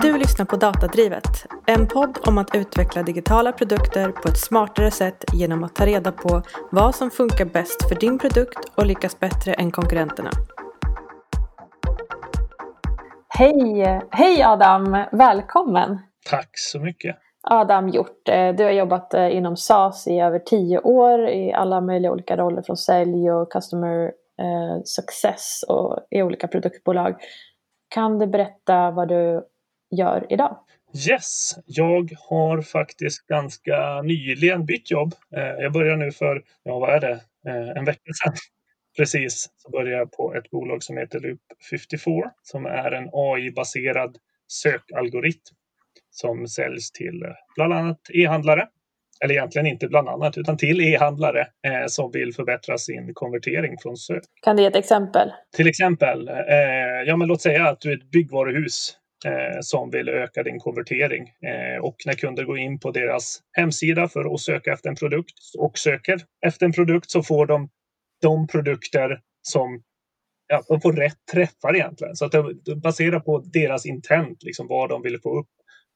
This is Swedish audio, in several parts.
Du lyssnar på Datadrivet, en podd om att utveckla digitala produkter på ett smartare sätt genom att ta reda på vad som funkar bäst för din produkt och lyckas bättre än konkurrenterna. Hej! Hej Adam! Välkommen! Tack så mycket! Adam Hjort, eh, du har jobbat eh, inom SAS i över tio år i alla möjliga olika roller från sälj och customer eh, success och i olika produktbolag. Kan du berätta vad du gör idag? Yes, jag har faktiskt ganska nyligen bytt jobb. Jag börjar nu för, ja vad är det, en vecka sedan. Precis, så började jag på ett bolag som heter Loop 54 som är en AI-baserad sökalgoritm som säljs till bland annat e-handlare. Eller egentligen inte bland annat, utan till e-handlare eh, som vill förbättra sin konvertering från sök. Kan du ge ett exempel? Till exempel, eh, ja men låt säga att du är ett byggvaruhus eh, Eh, som vill öka din konvertering. Eh, och när kunder går in på deras hemsida för att söka efter en produkt och söker efter en produkt så får de de produkter som ja, de får rätt träffar egentligen. Så att det, baserat på deras intent, liksom vad de vill få upp,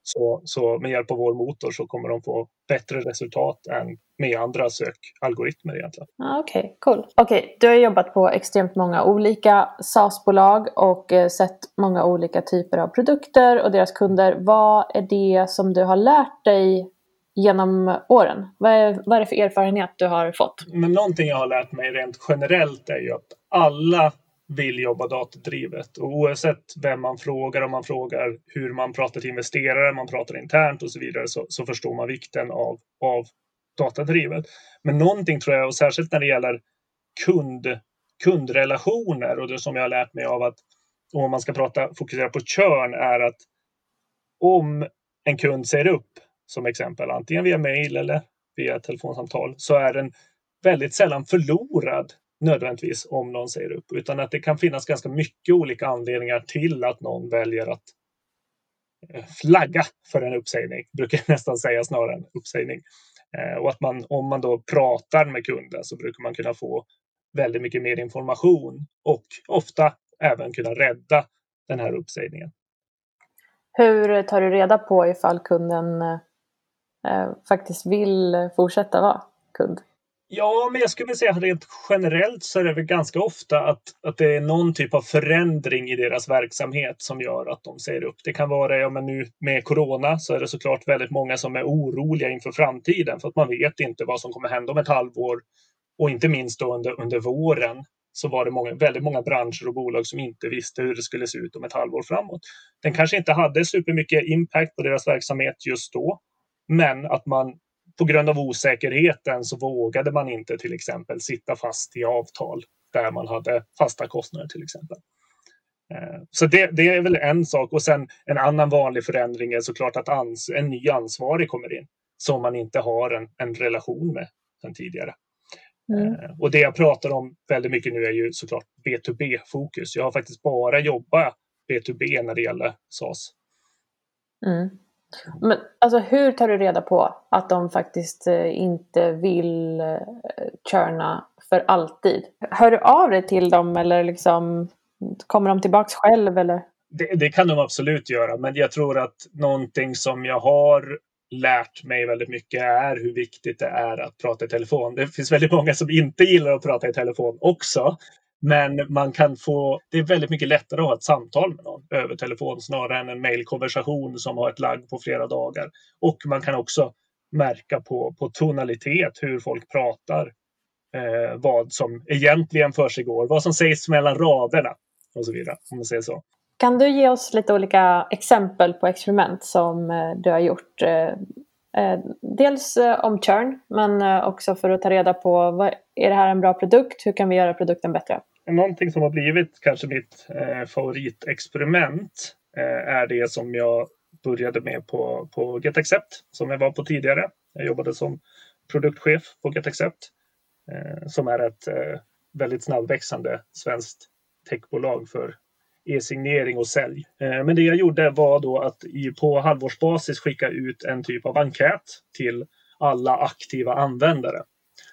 så, så med hjälp av vår motor så kommer de få bättre resultat än med andra sökalgoritmer egentligen. Ah, Okej, okay, cool. okay, du har jobbat på extremt många olika SaaS-bolag och eh, sett många olika typer av produkter och deras kunder. Vad är det som du har lärt dig genom åren? Vad är, vad är det för erfarenhet du har fått? Men någonting jag har lärt mig rent generellt är ju att alla vill jobba datadrivet. Och oavsett vem man frågar, om man frågar hur man pratar till investerare, man pratar internt och så vidare, så, så förstår man vikten av, av datadrivet. Men någonting tror jag, och särskilt när det gäller kund, kundrelationer och det som jag har lärt mig av att om man ska prata, fokusera på körn är att om en kund säger upp, som exempel, antingen via mail eller via telefonsamtal, så är den väldigt sällan förlorad nödvändigtvis om någon säger upp, utan att det kan finnas ganska mycket olika anledningar till att någon väljer att eh, flagga för en uppsägning, brukar jag nästan säga snarare än uppsägning. Eh, och att man, om man då pratar med kunden så brukar man kunna få väldigt mycket mer information och ofta även kunna rädda den här uppsägningen. Hur tar du reda på ifall kunden eh, faktiskt vill fortsätta vara kund? Ja, men jag skulle säga att rent generellt så är det väl ganska ofta att, att det är någon typ av förändring i deras verksamhet som gör att de säger upp. Det kan vara, ja men nu med corona så är det såklart väldigt många som är oroliga inför framtiden för att man vet inte vad som kommer hända om ett halvår. Och inte minst då under, under våren så var det många, väldigt många branscher och bolag som inte visste hur det skulle se ut om ett halvår framåt. Den kanske inte hade supermycket impact på deras verksamhet just då, men att man på grund av osäkerheten så vågade man inte till exempel sitta fast i avtal där man hade fasta kostnader till exempel. Eh, så det, det, är väl en sak och sen en annan vanlig förändring är såklart att ans, en ny ansvarig kommer in som man inte har en, en relation med sen tidigare. Mm. Eh, och det jag pratar om väldigt mycket nu är ju såklart B2B-fokus. Jag har faktiskt bara jobbat B2B när det gäller SAS. Mm. Men alltså, hur tar du reda på att de faktiskt eh, inte vill körna churna för alltid? Hör du av dig till dem eller liksom, kommer de tillbaks själv? Eller? Det, det, kan de absolut göra, men jag tror att någonting som jag har lärt mig väldigt mycket är hur viktigt det är att prata i telefon. Det finns väldigt många som inte gillar att prata i telefon också. Men man kan få, det är väldigt mycket lättare att ha ett samtal med någon över telefon snarare än en mejlkonversation som har ett lagg på flera dagar. Och man kan också märka på, på tonalitet hur folk pratar. Eh, vad som egentligen försiggår, vad som sägs mellan raderna och så vidare. Om man säger så. Kan du ge oss lite olika exempel på experiment som eh, du har gjort? Eh, eh, dels om churn, men också för att ta reda på är det här en bra produkt? Hur kan vi göra produkten bättre? Någonting som har blivit kanske mitt eh, favoritexperiment eh, är det som jag började med på, på GetAccept som jag var på tidigare. Jag jobbade som produktchef på GetAccept eh, som är ett eh, väldigt snabbväxande svenskt techbolag för e-signering och sälj. Eh, men det jag gjorde var då att i, på halvårsbasis skicka ut en typ av enkät till alla aktiva användare.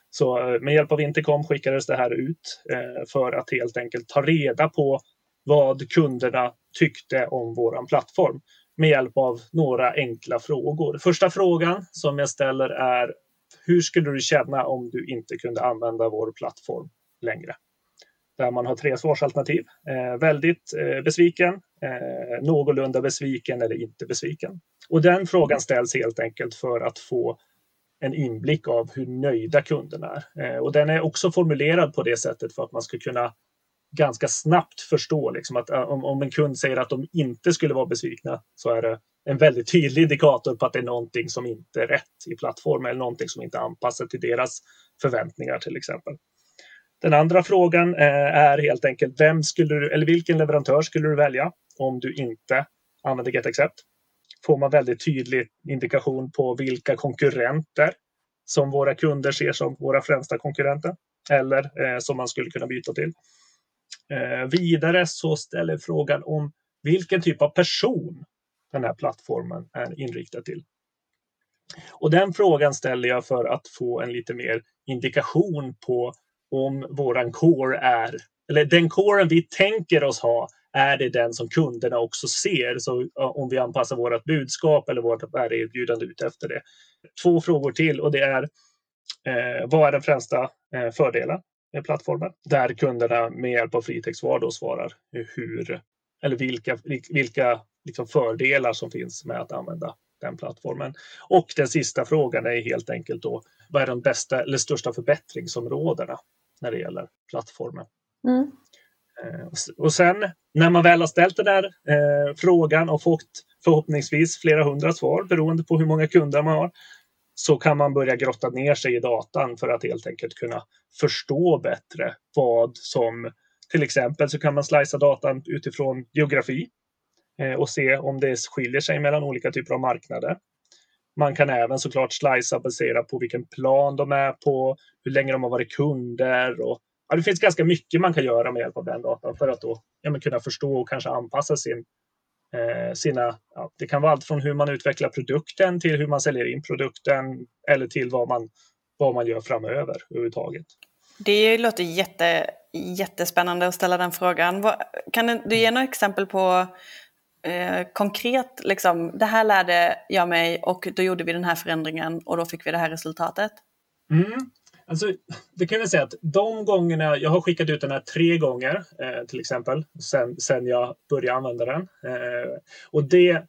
Så eh, med hjälp av Intercom skickades det här ut eh, för att helt enkelt ta reda på vad kunderna tyckte om våran plattform. med hjälp av några enkla frågor. Första frågan som jag ställer är hur skulle du känna om du inte kunde använda vår plattform längre? Där man har tre svarsalternativ. Eh, väldigt eh, besviken, eh, någorlunda besviken eller inte besviken. Och den frågan ställs helt enkelt för att få en inblick av hur nöjda kunderna är. Eh, och den är också formulerad på det sättet för att man ska kunna ganska snabbt förstå liksom att eh, om, om en kund säger att de inte skulle vara besvikna så är det en väldigt tydlig indikator på att det är någonting som inte är rätt i plattformen eller någonting som inte är anpassat till deras förväntningar till exempel. Den andra frågan eh, är helt enkelt vem skulle du, eller vilken leverantör skulle du välja om du inte använder GetAccept? Får man väldigt tydlig indikation på vilka konkurrenter som våra kunder ser som våra främsta konkurrenter eller eh, som man skulle kunna byta till. Eh, vidare så ställer frågan om vilken typ av person den här plattformen är inriktad till. Och den frågan ställer jag för att få en lite mer indikation på om våran core är, eller den coren vi tänker oss ha, är det den som kunderna också ser? Så om vi anpassar vårt budskap eller vårt värdeerbjudande ut efter det. Två frågor till och det är eh, vad är den främsta eh, fördelen med plattformen? Där kunderna med hjälp av fritextvar då svarar hur eller vilka, vilka liksom fördelar som finns med att använda den plattformen. Och den sista frågan är helt enkelt då vad är de bästa eller största förbättringsområdena när det gäller plattformen? Mm. Eh, och sen när man väl har ställt den där eh, frågan och fått förhoppningsvis flera hundra svar beroende på hur många kunder man har så kan man börja grotta ner sig i datan för att helt enkelt kunna förstå bättre vad som till exempel så kan man slicea datan utifrån geografi eh, och se om det skiljer sig mellan olika typer av marknader. Man kan även såklart slicea baserat på vilken plan de är på, hur länge de har varit kunder och ja, det finns ganska mycket man kan göra med hjälp av den datan för att då ja, kunna förstå och kanske anpassa sin, eh, sina... Ja, det kan vara allt från hur man utvecklar produkten till hur man säljer in produkten eller till vad man, vad man gör framöver överhuvudtaget. Det låter jätte, jättespännande att ställa den frågan. Kan du ge några exempel på eh, konkret, liksom, det här lärde jag mig och då gjorde vi den här förändringen och då fick vi det här resultatet? Mm. Alltså, det kan jag säga att de gångerna, jag har skickat ut den här tre gånger eh, till exempel, sen, sen jag började använda den. Eh, och det,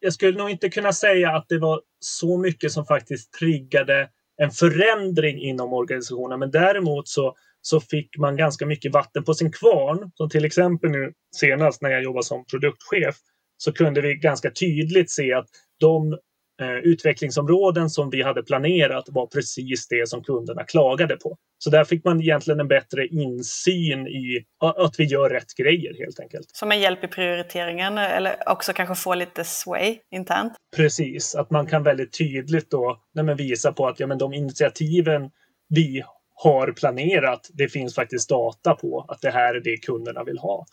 jag skulle nog inte kunna säga att det var så mycket som faktiskt triggade en förändring inom organisationen, men däremot så, så fick man ganska mycket vatten på sin kvarn. Som till exempel nu senast när jag jobbade som produktchef så kunde vi ganska tydligt se att de utvecklingsområden som vi hade planerat var precis det som kunderna klagade på. Så där fick man egentligen en bättre insyn i att vi gör rätt grejer helt enkelt. Som en hjälp i prioriteringen eller också kanske få lite sway internt? Precis, att man kan väldigt tydligt då nej, visa på att ja, men de initiativen vi har planerat, det finns faktiskt data på att det här är det kunderna vill ha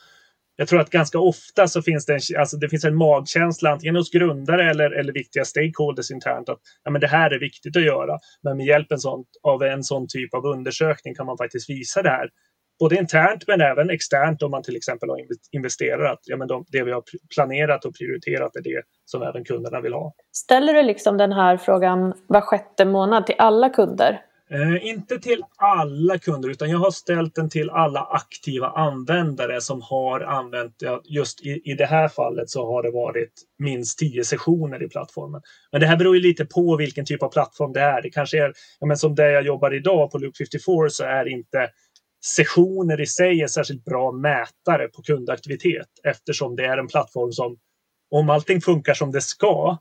jag tror att ganska ofta så finns det en, alltså det finns en magkänsla antingen hos grundare eller, eller viktiga stakeholders internt att ja, men det här är viktigt att göra. Men med hjälp en sån, av en sån typ av undersökning kan man faktiskt visa det här. Både internt men även externt om man till exempel har investerat. Att ja, men de, det vi har planerat och prioriterat är det som även kunderna vill ha. Ställer du liksom den här frågan var sjätte månad till alla kunder? Eh, inte till alla kunder utan jag har ställt den till alla aktiva användare som har använt, ja, just i, i det här fallet så har det varit minst tio sessioner i plattformen. Men det här beror ju lite på vilken typ av plattform det är. Det kanske är, ja, men som där jag jobbar idag på Loop 54 så är inte sessioner i sig en särskilt bra mätare på kundaktivitet eftersom det är en plattform som om allting funkar som det ska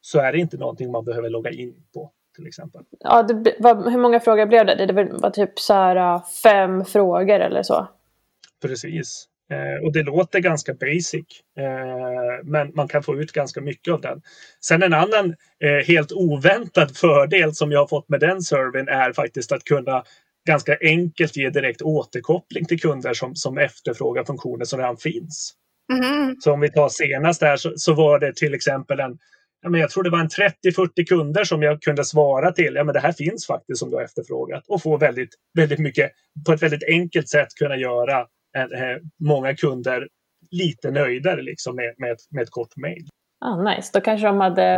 så är det inte någonting man behöver logga in på till exempel. Ja, det var, hur många frågor blev det? Det var typ så här äh, fem frågor eller så? Precis. Eh, och det låter ganska basic, eh, men man kan få ut ganska mycket av den. Sen en annan eh, helt oväntad fördel som jag har fått med den servern är faktiskt att kunna ganska enkelt ge direkt återkoppling till kunder som, som efterfrågar funktioner som redan finns. Mm. Så om vi tar senast där så, så var det till exempel en ja, men jag tror det var en 30-40 kunder som jag kunde svara till. Ja, men det här finns faktiskt som du har efterfrågat och få väldigt, väldigt mycket på ett väldigt enkelt sätt kunna göra eh, eh många kunder lite nöjdare liksom med, med, ett, med ett kort mejl. Ah, nice, då kanske de hade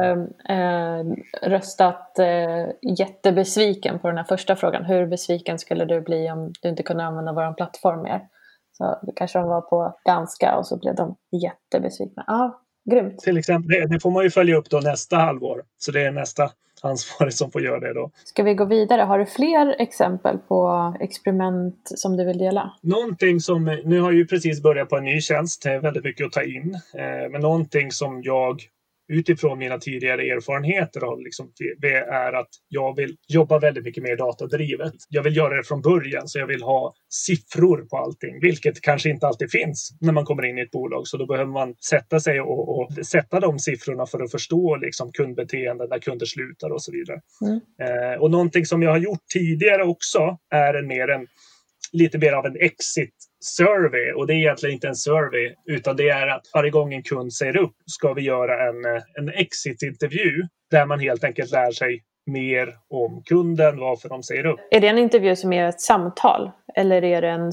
eh, röstat eh, jättebesviken på den här första frågan. Hur besviken skulle du bli om du inte kunde använda vår plattform mer? Så då kanske de var på danska och så blev de jättebesvikna. Ah, grymt. Till exempel, det, det får man ju följa upp då nästa halvår. Så det är nästa ansvarig som får göra det då. Ska vi gå vidare? Har du fler exempel på experiment som du vill dela? Någonting som, nu har jag ju precis börjat på en ny tjänst, det är väldigt mycket att ta in. Eh, men någonting som jag utifrån mina tidigare erfarenheter av liksom, det är att jag vill jobba väldigt mycket mer datadrivet. Jag vill göra det från början, så jag vill ha siffror på allting, vilket kanske inte alltid finns när man kommer in i ett bolag. Så då behöver man sätta sig och, och sätta de siffrorna för att förstå liksom, kundbeteenden, när kunder slutar och så vidare. Mm. Eh, och någonting som jag har gjort tidigare också är en mer en lite mer av en exit survey och det är egentligen inte en survey utan det är att varje gång en kund säger upp ska vi göra en, eh, en exit-intervju där man helt enkelt lär sig mer om kunden, varför de säger upp. Är det en intervju som är ett samtal eller är det en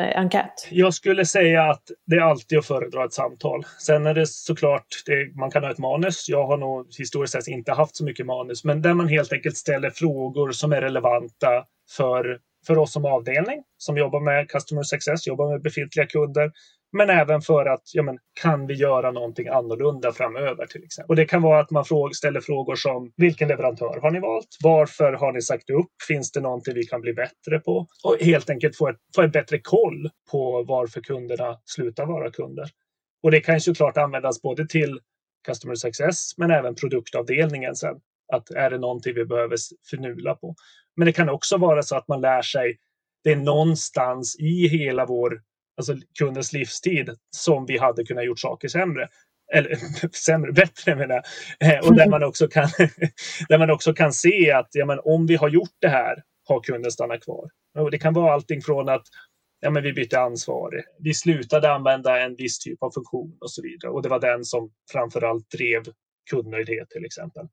eh, enkät? Jag skulle säga att det är alltid att föredra ett samtal. Sen är det såklart, det, man kan ha ett manus. Jag har nog historiskt sett inte haft så mycket manus, men där man helt enkelt ställer frågor som är relevanta för för oss som avdelning som jobbar med customer success, jobbar med befintliga kunder, men även för att ja, men, kan vi göra någonting annorlunda framöver till exempel. Och det kan vara att man fråg, ställer frågor som vilken leverantör har ni valt? Varför har ni sagt upp? Finns det någonting vi kan bli bättre på? Och helt enkelt få, ett, få en bättre koll på varför kunderna slutar vara kunder. Och det kan såklart användas både till customer success men även produktavdelningen sen. Att är det någonting vi behöver förnula på? Men det kan också vara så att man lär sig det är någonstans i hela vår alltså kundens livstid som vi hade kunnat gjort saker sämre. Eller sämre, bättre menar jag. Eh, och där man också kan, där man också kan se att ja, men om vi har gjort det här har kunden stannat kvar. Och det kan vara allting från att ja, men vi bytte ansvarig. Vi slutade använda en viss typ av funktion och så vidare. Och det var den som framförallt drev kundnöjdhet till exempel.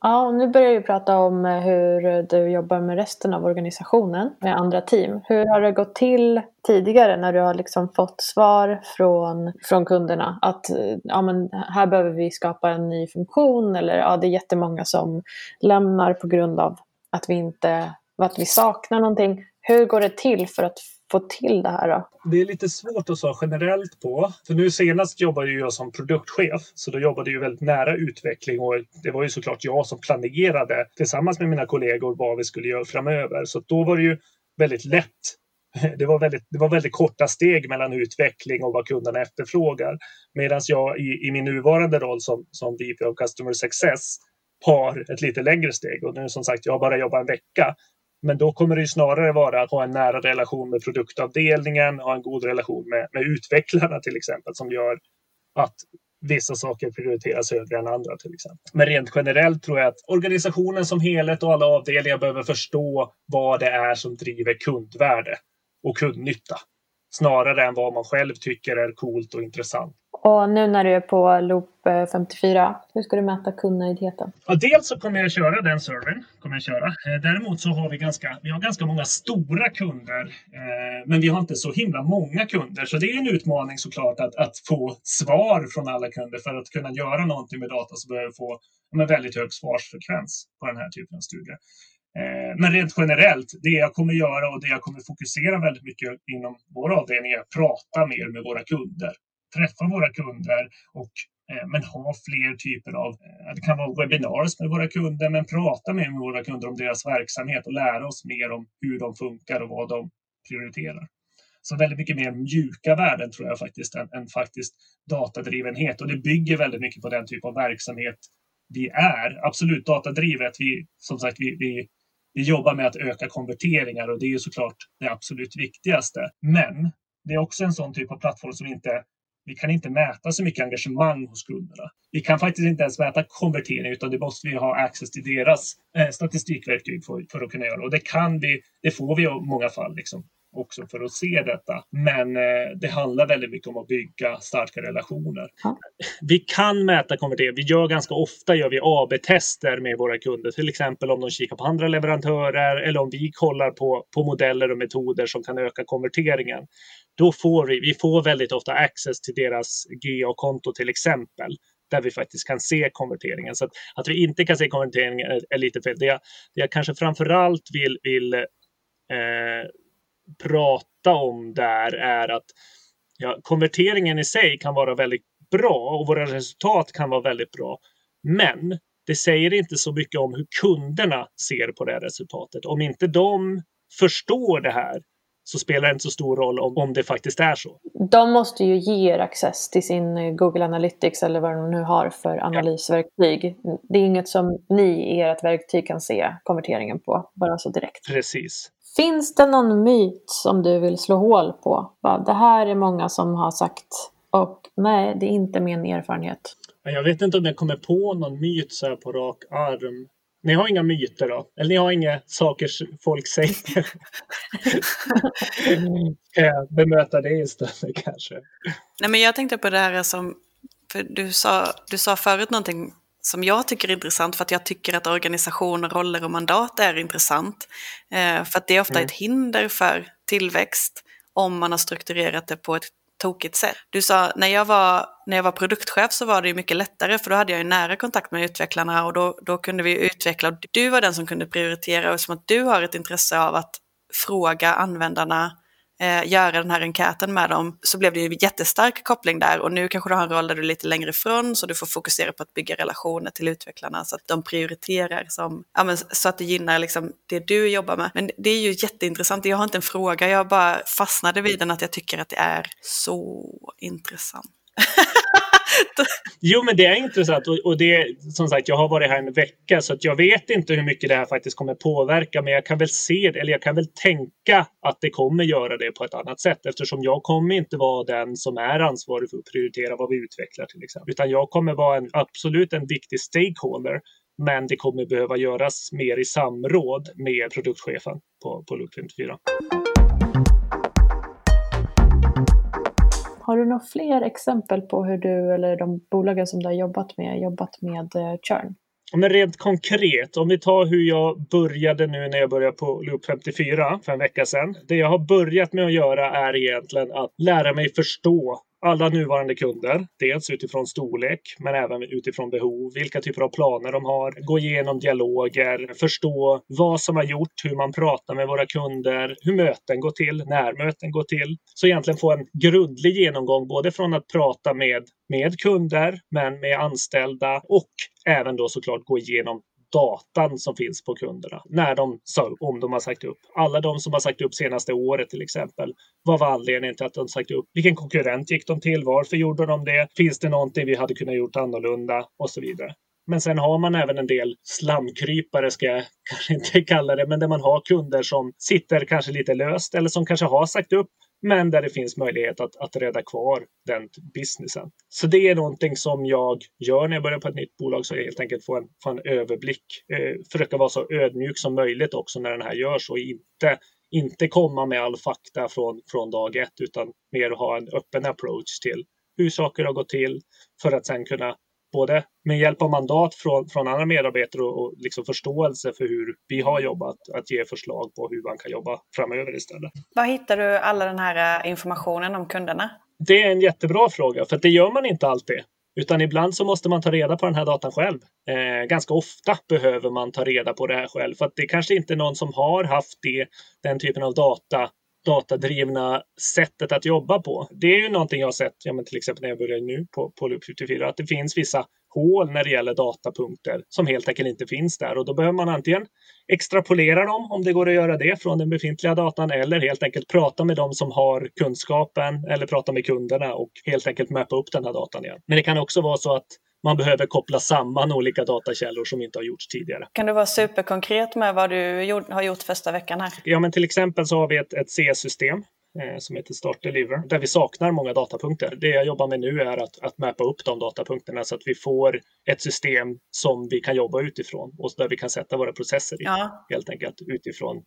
Ja, och nu börjar vi prata om eh, hur du jobbar med resten av organisationen med andra team. Hur har det gått till tidigare när du har liksom fått svar från, från kunderna att eh, ja, men här behöver vi skapa en ny funktion eller ja, det är jättemånga som lämnar på grund av att vi inte att vi saknar någonting. Hur går det till för att få till det här? Då? Det är lite svårt att svara generellt på. För nu senast jobbade jag som produktchef, så då jobbade jag väldigt nära utveckling och det var ju såklart jag som planerade tillsammans med mina kollegor vad vi skulle göra framöver. Så då var det ju väldigt lätt det var, väldigt, det var väldigt korta steg mellan utveckling och vad kunderna efterfrågar. Medan jag i, i min nuvarande roll som, som VP of Customer Success har ett lite längre steg. Och nu som sagt, jag har bara jobbat en vecka. Men då kommer det snarare vara att ha en nära relation med produktavdelningen, ha en god relation med, med utvecklarna till exempel som gör att vissa saker prioriteras högre än andra till exempel. Men rent generellt tror jag att organisationen som helhet och alla avdelningar behöver förstå vad det är som driver kundvärde och kundnytta snarare än vad man själv tycker är coolt och intressant. Och nu när du är på Loop eh, 54, hur ska du mäta kundnöjdheten? Ja, dels så kommer jag köra den servern. Kommer jag köra. Eh, däremot så har vi ganska, vi har ganska många stora kunder, eh, men vi har inte så himla många kunder. Så det är en utmaning såklart att, att få svar från alla kunder. För att kunna göra någonting med data så behöver vi få en väldigt hög svarsfrekvens på den här typen av studier. Eh, men rent generellt, det jag kommer göra och det jag kommer fokusera väldigt mycket inom vår avdelning är att prata mer med våra kunder träffa våra kunder och eh, men ha fler typer av, eh, det kan vara webinars med våra kunder, men prata mer med våra kunder om deras verksamhet och lära oss mer om hur de funkar och vad de prioriterar. Så väldigt mycket mer mjuka värden tror jag faktiskt än, än faktiskt datadrivenhet och det bygger väldigt mycket på den typ av verksamhet vi är. Absolut datadrivet. Vi, som sagt, vi, vi, vi jobbar med att öka konverteringar och det är ju såklart det absolut viktigaste. Men det är också en sån typ av plattform som inte vi kan inte mäta så mycket engagemang hos kunderna. Vi kan faktiskt inte ens mäta konvertering utan det måste vi ha access till deras eh, statistikverktyg för, för, att kunna göra. Och det kan vi, det får vi i många fall. Liksom också för att se detta. Men eh, det handlar väldigt mycket om att bygga starka relationer. Ja. Vi kan mäta konvertering. Vi gör ganska ofta gör vi AB-tester med våra kunder, till exempel om de kikar på andra leverantörer eller om vi kollar på, på modeller och metoder som kan öka konverteringen. Då får vi, vi får väldigt ofta access till deras GA-konto till exempel där vi faktiskt kan se konverteringen. Så att, att vi inte kan se konverteringen är, är lite fel. Det jag, det jag kanske framförallt vill, vill eh, prata om där är att ja, konverteringen i sig kan vara väldigt bra och våra resultat kan vara väldigt bra. Men det säger inte så mycket om hur kunderna ser på det här resultatet. Om inte de förstår det här så spelar det inte så stor roll om, om det faktiskt är så. De måste ju ge er access till sin eh, Google Analytics eller vad de nu har för analysverktyg. Ja. Det är inget som ni i ert verktyg kan se konverteringen på, bara så direkt. Precis. Finns det någon myt som du vill slå hål på? Det här är många som har sagt och nej, det är inte min erfarenhet. Jag vet inte om jag kommer på någon myt så här på rak arm. Ni har inga myter då? Eller ni har inga saker folk säger? Bemöta det istället kanske? Nej, men jag tänkte på det här som, för du sa, du sa förut någonting som jag tycker är intressant för att jag tycker att organisation, roller och mandat är intressant. Eh, för att det är ofta mm. ett hinder för tillväxt om man har strukturerat det på ett tokigt sätt. Du sa, när jag var, när jag var produktchef så var det ju mycket lättare för då hade jag ju nära kontakt med utvecklarna och då, då kunde vi utveckla och du var den som kunde prioritera och som att du har ett intresse av att fråga användarna eh, göra den här enkäten med dem så blev det ju jättestark koppling där och nu kanske du har en roll där du är lite längre ifrån så du får fokusera på att bygga relationer till utvecklarna så att de prioriterar som, ja, men, så att det gynnar liksom det du jobbar med. Men det är ju jätteintressant, jag har inte en fråga, jag bara fastnade vid den att jag tycker att det är så intressant. jo, men det är intressant och, och det som sagt, jag har varit här en vecka så att jag vet inte hur mycket det här faktiskt kommer påverka, men jag kan väl se eller jag kan väl tänka att det kommer göra det på ett annat sätt eftersom jag kommer inte vara den som är ansvarig för att prioritera vad vi utvecklar till exempel, utan jag kommer vara en absolut en viktig stakeholder men det kommer behöva göras mer i samråd med produktchefen på, på Loop 54. Har du några fler exempel på hur du eller de bolagen som du har jobbat med jobbat med eh, churn? Men rent konkret, om vi tar hur jag började nu när jag började på Loop 54 för en vecka sedan. Det jag har börjat med att göra är egentligen att lära mig förstå alla nuvarande kunder. Dels utifrån storlek, men även utifrån behov. Vilka typer av planer de har. Gå igenom dialoger, förstå vad som har gjort, hur man pratar med våra kunder, hur möten går till, när möten går till. Så egentligen få en grundlig genomgång, både från att prata med, med kunder, men med anställda och även då såklart gå igenom datan som finns på kunderna när de sa upp, om de har sagt upp. Alla de som har sagt upp senaste året till exempel. Vad var anledningen till att de sagt upp? Vilken konkurrent gick de till? Varför gjorde de det? Finns det någonting vi hade kunnat gjort annorlunda? Och så vidare. Men sen har man även en del slamkrypare, ska jag kanske inte kalla det, men där man har kunder som sitter kanske lite löst eller som kanske har sagt upp men där det finns möjlighet att, att rädda kvar den businessen. Så det är någonting som jag gör när jag börjar på ett nytt bolag, så jag helt enkelt får en, får en överblick. Eh, försöka vara så ödmjuk som möjligt också när den här görs och inte, inte komma med all fakta från, från dag ett, utan mer ha en öppen approach till hur saker har gått till för att sen kunna både med hjälp av mandat från, från andra medarbetare och, och liksom förståelse för hur vi har jobbat, att ge förslag på hur man kan jobba framöver istället. Var hittar du all den här eh, informationen om kunderna? Det är en jättebra fråga, för det gör man inte alltid. Utan ibland så måste man ta reda på den här datan själv. Eh, ganska ofta behöver man ta reda på det här själv. För att det kanske inte är någon som har haft det, den typen av data datadrivna sättet att jobba på. Det är ju någonting jag har sett, ja, men till exempel när jag började nu på, på Loop 74, att det finns vissa hål när det gäller datapunkter som helt enkelt inte finns där och då behöver man antingen extrapolera dem om det går att göra det från den befintliga datan eller helt enkelt prata med dem som har kunskapen eller prata med kunderna och helt enkelt mappa upp den här datan igen. Men det kan också vara så att man behöver koppla samman olika datakällor som inte har gjorts tidigare. Kan du vara superkonkret med vad du har gjort första veckan här? Ja, men till exempel så har vi ett, ett CS-system eh, som heter Start Deliver, där vi saknar många datapunkter. Det jag jobbar med nu är att, att mappa upp de datapunkterna så att vi får ett system som vi kan jobba utifrån och där vi kan sätta våra processer i, ja. helt enkelt utifrån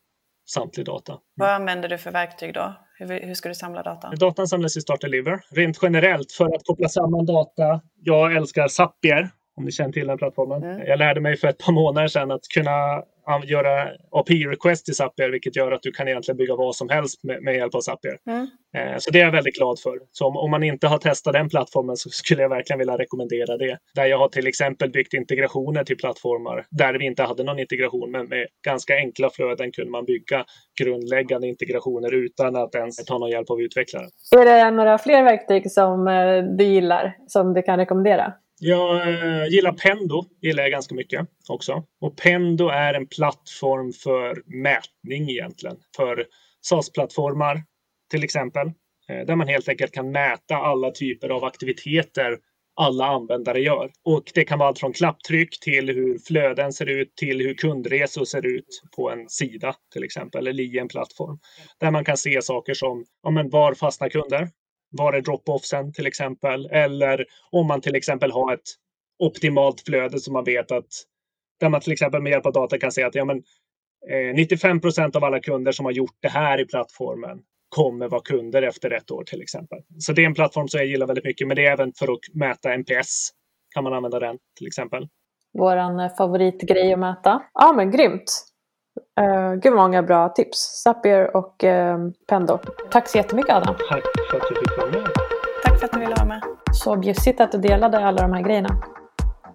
samtlig data. Vad använder du för verktyg då? Hur, hur ska du samla data? Datan samlas i Start Deliver. Rent generellt för att koppla samman data. Jag älskar Zapier om ni känner till den plattformen. Mm. Jag lärde mig för ett par månader sedan att kunna göra API-request till Zapier, vilket gör att du kan egentligen bygga vad som helst med, med hjälp av Zapier. Mm. Eh, så det är jag väldigt glad för. Så om, om, man inte har testat den plattformen så skulle jag verkligen vilja rekommendera det. Där jag har till exempel byggt integrationer till plattformar där vi inte hade någon integration, men med ganska enkla flöden kunde man bygga grundläggande integrationer utan att ens ta någon hjälp av utvecklaren. Är det några fler verktyg som eh, du gillar, som du kan rekommendera? Jag eh, gillar Pendo, gillar jag ganska mycket också. Och Pendo är en plattform för mätning egentligen. För SAS-plattformar till exempel. Eh, där man helt enkelt kan mäta alla typer av aktiviteter alla användare gör. Och det kan vara allt från klapptryck till hur flöden ser ut till hur kundresor ser ut på en sida till exempel eller i en plattform. Där man kan se saker som ja, men var fastnar kunder? Var är drop-offsen till exempel? Eller om man till exempel har ett optimalt flöde som man vet att där man till exempel med hjälp av data kan säga att ja, men, eh, 95 procent av alla kunder som har gjort det här i plattformen kommer vara kunder efter ett år till exempel. Så det är en plattform som jag gillar väldigt mycket, men det är även för att mäta NPS. Kan man använda den till exempel. Våran eh, favoritgrej att mäta. Ja, men grymt. Uh, gud många bra tips. Zapier och uh, Pendo. Tack så jättemycket Adam. Tack för att du fick vara med. Tack för att du ville vara med. Så bjussigt att du delade alla de här grejerna.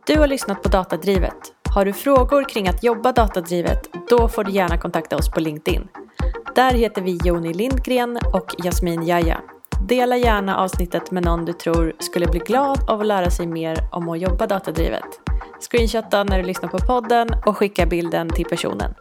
Du har lyssnat på Datadrivet. Har du frågor kring att jobba datadrivet, då får du gärna kontakta oss på LinkedIn. Där heter vi Joni Lindgren och Jasmin Jaja. Dela gärna avsnittet med någon du tror skulle bli glad av att lära sig mer om att jobba datadrivet. Screenshotta när du lyssnar på podden och skicka bilden till personen.